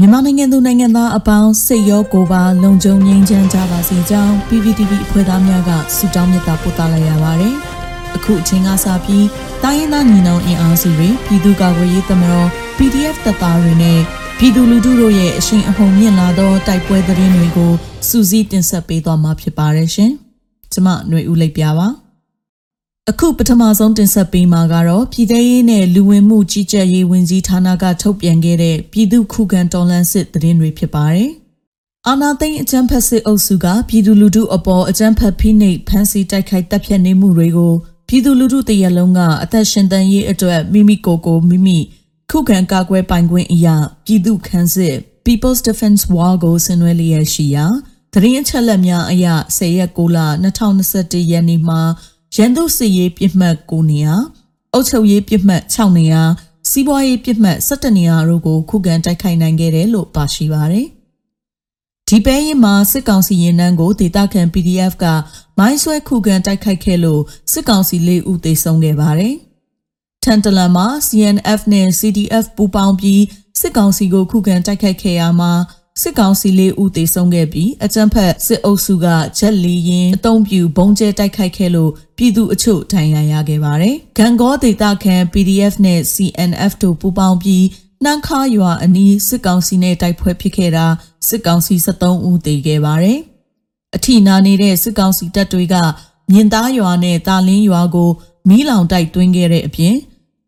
မြန်မာနိုင်ငံသူနိုင်ငံသားအပေါင်းစိတ်ရောကိုယ်ပါလုံခြုံငြိမ်းချမ်းကြပါစေကြောင်း PPTV အဖွဲ့သားများကဆုတောင်းမေတ္တာပို့သလိုက်ရပါတယ်။အခုအချိန်ကစပြီးတိုင်းရင်းသားညီနောင်အင်အားစုတွေပြည်သူ့ကာကွယ်ရေးသမတော် PDF တပ်သားတွေနဲ့ပြည်သူလူထုတို့ရဲ့အရှိန်အဟုန်မြင့်လာသောတိုက်ပွဲသတင်းတွေကိုစူးစီးတင်ဆက်ပေးသွားမှာဖြစ်ပါတယ်ရှင်။ကျွန်မຫນွေဦးလိပ်ပြပါ။ အခုပထမဆုံးတင်ဆက်ပေးမှာကတော့ပြည်ထရေးနဲ့လူဝင်မှုကြီးကြပ်ရေးဝန်ကြီးဌာနကထုတ်ပြန်ခဲ့တဲ့ပြည်သူခုခံတော်လှန်စစ်သတင်းတွေဖြစ်ပါတယ်။အာနာသိန်းအကြမ်းဖက်စစ်အုပ်စုကပြည်သူလူထုအပေါ်အကြမ်းဖက်ဖိနှိပ်ဖမ်းဆီးတိုက်ခိုက်တပ်ဖြတ်နေမှုတွေကိုပြည်သူလူထုတရက်လုံးကအသက်ရှင်တန်ရေးအတွက်မိမိကိုယ်ကိုမိမိခုခံကာကွယ်ပိုင်ခွင့်အရာပြည်သူခန်းစစ် People's Defense War ကိုဆင်နွှဲလျက်ရှိရာသတင်းအချက်အလက်များအရ10ရက်6လ2021ရက်နေ့မှာ ရန်သူစစ်ရေးပြစ်မှတ်9နေရာအုပ်ချုပ်ရေးပြစ်မှတ်6နေရာစီးပွားရေးပြစ်မှတ်17နေရာတို့ကိုခုခံတိုက်ခိုက်နိုင်ခဲ့တယ်လို့ပါရှိပါတယ်။ဒီပဲရင်မှာစစ်ကောင်စီရင်နှန်းကိုဒေသခံ PDF ကမိုင်းဆွဲခုခံတိုက်ခိုက်ခဲ့လို့စစ်ကောင်စီလေးဦးသေဆုံးခဲ့ပါတယ်။ထန်တလန်မှာ CNF နဲ့ CDF ပူးပေါင်းပြီးစစ်ကောင်စီကိုခုခံတိုက်ခိုက်ခဲ့ရမှာ စစ်ကောင်စီလေးဦးသေဆုံးခဲ့ပြီးအကြမ်းဖက်စစ်အုပ်စုကဂျက်လီရင်အုံပြူဘုံကျဲတိုက်ခိုက်ခဲ့လို့ပြည်သူအချို့ဒဏ်ရာရခဲ့ပါတယ်။ဂံကောဒေသခံ PDF နဲ့ CNF တို့ပူးပေါင်းပြီးနှမ်းခါရွာအနီးစစ်ကောင်စီနဲ့တိုက်ပွဲဖြစ်ခဲ့တာစစ်ကောင်စီ73ဦးသေခဲ့ပါတယ်။အထီနာနေတဲ့စစ်ကောင်စီတပ်တွေကမြင်းသားရွာနဲ့တာလင်းရွာကိုမီးလောင်တိုက်တွင်းခဲ့တဲ့အပြင်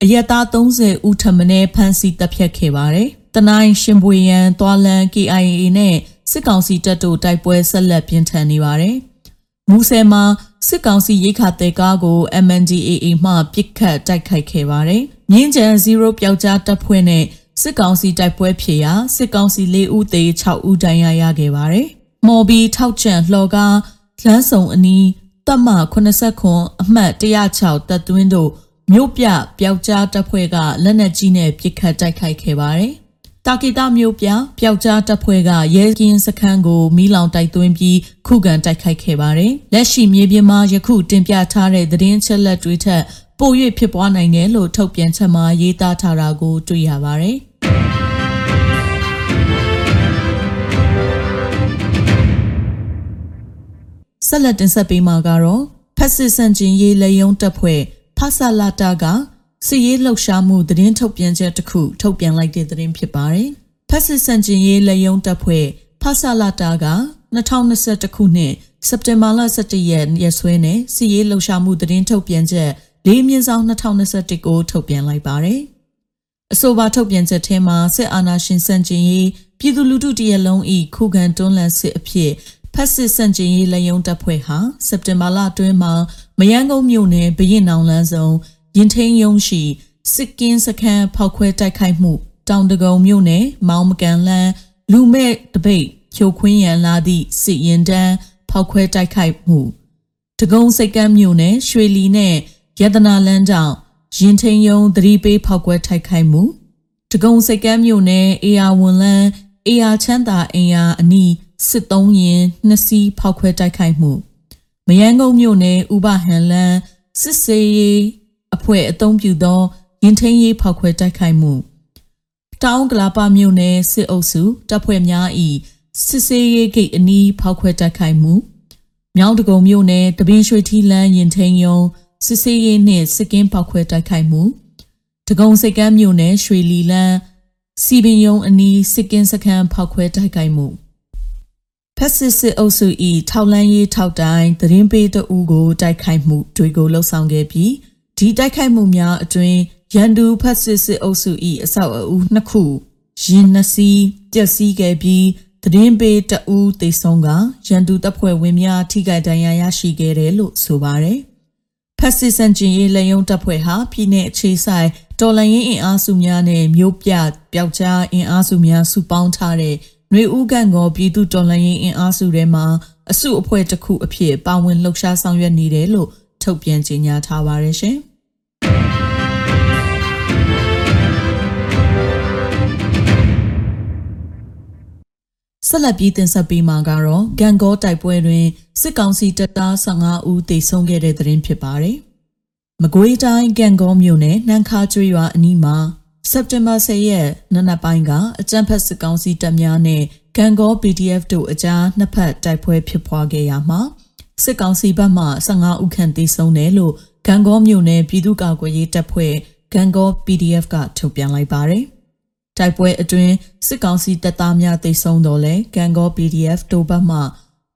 အရက်သား30ဦးထပ်မံဖမ်းဆီးတပ်ဖြတ်ခဲ့ပါတယ်။ တနိုင်းရှင်ပွေရန်သွာလန် KIA နဲ့စစ်ကောင်စီတပ်တို့တိုက်ပွဲဆက်လက်ပြင်းထန်နေပါတယ်။မူဆယ်မှာစစ်ကောင်စီရိခါတဲကားကို MNDAA မှပစ်ခတ်တိုက်ခိုက်ခဲ့ပါတယ်။မြင်းကျန်0ပျောက်ကြားတပ်ဖွဲ့နဲ့စစ်ကောင်စီတိုက်ပွဲဖြစ်ရာစစ်ကောင်စီ၄ဦးသေ6ဦးဒဏ်ရာရခဲ့ပါတယ်။မော်ဘီထောက်ချန်လှော်ကားလမ်းစုံအနီးတပ်မ89အမှတ်106တပ်သွင်းတို့မြို့ပြပျောက်ကြားတပ်ဖွဲ့ကလက်နက်ကြီးနဲ့ပစ်ခတ်တိုက်ခိုက်ခဲ့ပါတယ်။ တာကီတာမျိုးပြပျောက်ကြားတပ်ဖွဲ့ကရဲကင်းစခန်းကိုမီးလောင်တိုက်သွင်းပြီးခုခံတိုက်ခိုက်ခဲ့ပါတယ်။လက်ရှိမြေပြင်မှာယခုတင်ပြထားတဲ့သတင်းချက်လက်တွေထက်ပို၍ဖြစ်ပွားနိုင်တယ်လို့ထုတ်ပြန်ချက်မှာရေးသားထားတာကိုတွေ့ရပါတယ်။ဆက်လက်တင်ဆက်ပေးမှာကတော့ဖက်စစ်စန့်ကျင်ရေးလေယုံတပ်ဖွဲ့ဖဆလာတာက စစ်ရေးလှုပ်ရှားမှုသတင်းထုတ်ပြန်ချက်တစ်ခုထုတ်ပြန်လိုက်တဲ့သတင်းဖြစ်ပါတယ်။ဖက်စစ်စန့်ကျင်ရေးလက်ယုံတပ်ဖွဲ့ဖဆလာတာက2021ခုနှစ်စက်တင်ဘာလ17ရက်ရက်စွဲနဲ့စစ်ရေးလှုပ်ရှားမှုသတင်းထုတ်ပြန်ချက်လေးမြင့်ဆောင်2021ကိုထုတ်ပြန်လိုက်ပါတယ်။အဆိုပါထုတ်ပြန်ချက်ထဲမှာစစ်အာဏာရှင်စန့်ကျင်ရေးပြည်သူလူထုတရက်လုံးဤခုခံတွန်းလှန်စစ်အဖြစ်ဖက်စစ်စန့်ကျင်ရေးလက်ယုံတပ်ဖွဲ့ဟာစက်တင်ဘာလအတွင်းမှာမယန်းကုန်းမြို့နယ်ဘရင်နောင်လန်းဆောင် ရင်ထင်းယုံရှိစစ်ကင်းစခန်းဖောက်ခွဲတိုက်ခိုက်မှု တောင်တကုံမြို့နယ်မောင်မကန်လန်းလူမဲ့တပိတ်ဖြိုခွင်းရန်လာသည့်စစ်ရင်တန်းဖောက်ခွဲတိုက်ခိုက်မှုတကုံစိတ်ကမ်းမြို့နယ်ရွှေလီနဲ့ရတနာလန်းကြောင့်ရင်ထင်းယုံသတိပေးဖောက်ခွဲတိုက်ခိုက်မှုတကုံစိတ်ကမ်းမြို့နယ်အေယာဝန်လန်းအေယာချမ်းသာအင်ယာအနီးစစ်သုံးရင်နှစ်စီးဖောက်ခွဲတိုက်ခိုက်မှုမယန်းကုန်းမြို့နယ်ဥပဟန်လန်းစစ်စေး အဖွဲ့အုံပြုသောရင်ထင်းရေးဖောက်ခွဲတိုက်ခိုက်မှုတောင်ကလာပမြို့နယ်စစ်အုပ်စုတပ်ဖွဲ့များ၏စစ်စေးရေးဂိတ်အနီးဖောက်ခွဲတိုက်ခိုက်မှုမြောင်းတကုံမြို့နယ်တပင်းရွှေထီလန်းရင်ထင်းယုံစစ်စေးရေးနှင့်စစ်ကင်းဖောက်ခွဲတိုက်ခိုက်မှုတကုံစိတ်ကမ်းမြို့နယ်ရွှေလီလန်းစီပင်ယုံအနီးစစ်ကင်းစခန်းဖောက်ခွဲတိုက်ခိုက်မှုဖက်စစ်စစ်အုပ်စု၏ထောက်လန်းရေးထောက်တိုင်းသတင်းပေးတအူးကိုတိုက်ခိုက်မှုတွေကိုလှုံ့ဆော်ခဲ့ပြီး ဒီတိုက်ခိုက်မှုများအတွင်ရန်သူဖက်စစ်စစ်အုပ်စု၏အဆောက်အဦနှစ်ခုရင်နှစီးပျက်စီးခဲ့ပြီးသတင်းပေးတအူးသေဆုံးကရန်သူတပ်ဖွဲ့ဝင်များထိခိုက်ဒဏ်ရာရရှိခဲ့တယ်လို့ဆိုပါတယ်။ဖက်စစ်စန်ကျင်ရေးလက်ယုံတပ်ဖွဲ့ဟာပြည်내အခြေဆိုင်တော်လန်ရင်အင်အားစုများနဲ့မြို့ပြပျောက်ကြားအင်အားစုများစုပေါင်းထားတဲ့ຫນွေဦးကန်ကောပြည်သူတော်လန်ရင်အင်အားစုထဲမှာအစုအဖွဲ့တစ်ခုအဖြစ်ပါဝင်လှုပ်ရှားဆောင်ရွက်နေတယ်လို့ ထုတ်ပြန်ကြေညာထားပါတယ်ရှင်။ဆက်လက်ပြီးတင်ဆက်ပေးမှာကတော့ဂန်ကောတိုက်ပွဲတွင်စစ်ကောင်စီတပ်သား15ဦးသေဆုံးခဲ့တဲ့သတင်းဖြစ်ပါတယ်။မကွေးတိုင်းဂန်ကောမြို့နယ်နှမ်းခါကျွေးရွာအနီးမှာစက်တင်ဘာ10ရက်နနက်ပိုင်းကအကြမ်းဖက်စစ်ကောင်စီတပ်များနဲ့ဂန်ကော PDF တို့အကြားနှစ်ဖက်တိုက်ပွဲဖြစ်ပွားခဲ့ရမှာ စစ်ကောင်စီဘက်မှ15ဦးခန့်သေဆုံးတယ်လို့ဂန်ကောမြို့နယ်ပြည်သူ့ကာကွယ်ရေးတပ်ဖွဲ့ဂန်ကော PDF ကထုတ်ပြန်လိုက်ပါတယ်။တိုက်ပွဲအတွင်းစစ်ကောင်စီတပ်သားများသေဆုံးတော့လဲဂန်ကော PDF တို့ဘက်မှ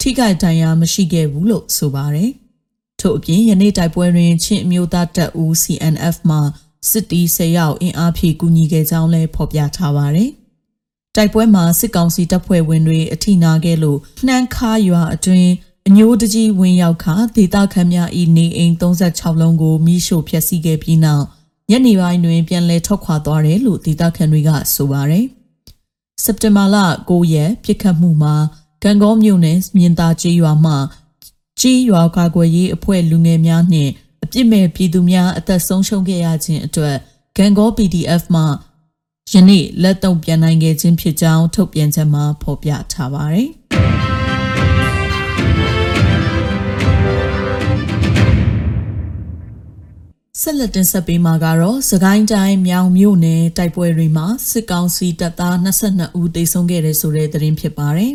ထိခိုက်ဒဏ်ရာမရှိခဲ့ဘူးလို့ဆိုပါတယ်။ထို့အပြင်ယနေ့တိုက်ပွဲတွင်ချင်းအမျိုးသားတပ်ဦး CNF မှစစ်တီ၁၀ရောက်အင်အားဖြည့်ကူညီခဲ့ကြောင်းလည်းဖော်ပြထားပါတယ်။တိုက်ပွဲမှာစစ်ကောင်စီတပ်ဖွဲ့ဝင်တွေအထိနာခဲ့လို့နှမ်းခါရွာအတွင်း အညိုးတကြီးဝင်ရောက်ခါဒေသခံများဤနေအိမ်36လုံးကိုမိရှို့ဖျက်ဆီးခဲ့ပြီးနောက်ညနေပိုင်းတွင်ပြန်လည်ထွက်ခွာသွားတယ်လို့ဒေသခံတွေကဆိုပါတယ်။စက်တင်ဘာလ9ရက်ပြစ်ခတ်မှုမှာကံကောမြို့နယ်မြင်းသားကျေးရွာမှကျေးရွာကာကွယ်ရေးအဖွဲ့လူငယ်များနှင့်အပြစ်မဲ့ပြည်သူများအသက်ဆုံးရှုံးခဲ့ရခြင်းအတွက်ဂန်ကော PDF မှယနေ့လက်တုံပြန်နိုင်ခဲ့ခြင်းဖြစ်ကြောင်းထုတ်ပြန်ချက်မှာဖော်ပြထားပါတယ်။ ဆက်လက်တင်ဆက်ပေးမှာကတော့စကိုင်းတိုင်းမြောင်မြို့နယ်တိုက်ပွဲတွေမှာစစ်ကောင်စီတပ်သား22ဦးသေဆုံးခဲ့တဲ့ဆိုတဲ့သတင်းဖြစ်ပါတယ်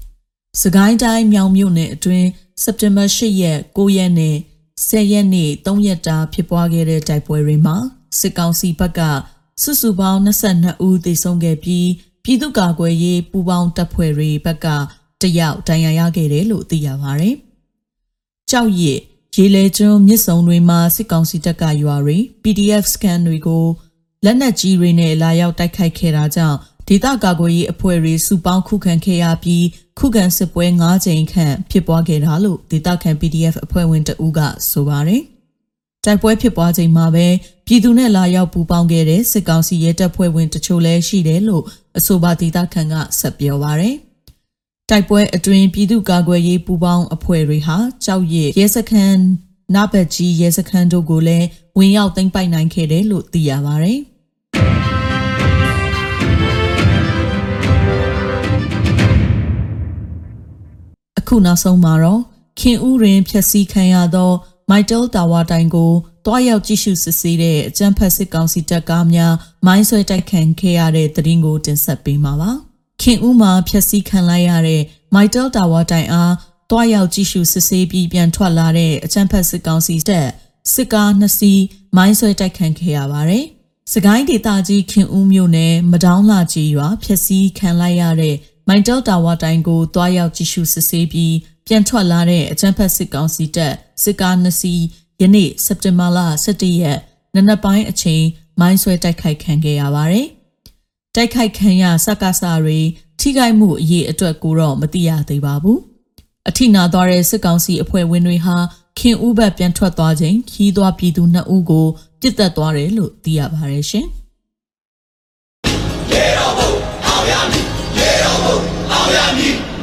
။စကိုင်းတိုင်းမြောင်မြို့နယ်အတွင်းစက်တင်ဘာ8ရက်9ရက်နဲ့10ရက်နေ့3ရက်တာဖြစ်ပွားခဲ့တဲ့တိုက်ပွဲတွေမှာစစ်ကောင်စီဘက်ကစုစုပေါင်း22ဦးသေဆုံးခဲ့ပြီးပြည်သူ့ကာကွယ်ရေးပူးပေါင်းတပ်ဖွဲ့တွေဘက်ကတယောက်ဒဏ်ရာရခဲ့တယ်လို့သိရပါတယ်။ကြောက်ရည် ရေလေကျွန်းမြစ်ဆုံတွေမှာစစ်ကောင်စီတပ်ကရွာတွေ PDF scan တွေကိုလက်နက်ကြီးတွေနဲ့လာရောက်တိုက်ခိုက်ခဲ့တာကြောင့်ဒေသကာကွယ်ရေးအဖွဲ့တွေစုပေါင်းခုခံခဲ့ရပြီးခုခံစစ်ပွဲ၅ချိန်ခန့်ဖြစ်ပွားခဲ့တာလို့ဒေသခံ PDF အဖွဲ့ဝင်တအူးကဆိုပါတယ်။တိုက်ပွဲဖြစ်ပွားချိန်မှာပဲပြည်သူနဲ့လာရောက်ပူးပေါင်းခဲ့တဲ့စစ်ကောင်စီရဲတပ်ဖွဲ့ဝင်တချို့လည်းရှိတယ်လို့အဆိုပါဒေသခံကဆက်ပြောပါတယ်။ တိုက်ပွဲအတွင်းပြည်သူ့ကာကွယ်ရေးပူးပေါင်းအဖွဲ့တွေဟာကြောက်ရည်ရဲစခန်းနဘတ်ကြီးရဲစခန်းတို့ကိုလည်းဝင်ရောက်သိမ်းပိုက်နိုင်ခဲ့တယ်လို့သိရပါတယ်။အခုနောက်ဆုံးမှာတော့ခင်ဦးတွင်ဖျက်ဆီးခံရသော မိုက်တယ်တာဝါတိုင်ကိုတွားရောက်ကြည့်ရှုစစ်ဆေးတဲ့အကြမ်းဖက်စစ်ကောင်စီတပ်ကားများမိုင်းဆွဲတိုက်ခံခဲ့ရတဲ့တရင်ကိုတင်ဆက်ပေးမှာပါ ခင်ဦးမှာဖျက်ဆီးခံလိုက်ရတဲ့မိုက်တယ်တာဝါတိုင်အားတွားရောက်ကြည့်ရှုစစ်ဆေးပြီးပြန်ထွက်လာတဲ့အကြမ်းဖက်စစ်ကောင်စီတပ်စစ်ကားနှစ်စီးမိုင်းဆွဲတိုက်ခံခဲ့ရပါတယ်စကိုင်းဒေသကြီးခင်ဦးမြို့နယ်မဒေါင်းလာကြီးရွာဖျက်ဆီးခံလိုက်ရတဲ့မိုင်တယ်တာဝါတိုင်ကိုတွားရောက်ကြည့်ရှုစစ်ဆေးပြီးပြန်ထွက်လာတဲ့အကြမ်းဖက်စစ်ကောင်စီတပ်စစ်ကားနှစ်စီးယနေ့စက်တင်ဘာလ17ရက်နနက်ပိုင်းအချိန်မိုင်းဆွဲတိုက်ခိုက်ခံခဲ့ရပါတယ်။ တိုက်ခိုက်ခံရစက္ကစတွေထိခိုက်မှုအရေးအတွက်ကိုတော့မသိရသေးပါဘူးအထိနာသွားတဲ့စစ်ကောင်စီအဖွဲ့ဝင်တွေဟာခင်ဦးဘက်ပြန်ထွက်သွားချိန်ခီးသွားပြည်သူနှစ်ဦးကိုပြစ်တက်သွားတယ်လို့သိရပါတယ်ရှင်ရေတော်ဘုံအောင်ရမည်ရေတော်ဘုံအောင်ရမည်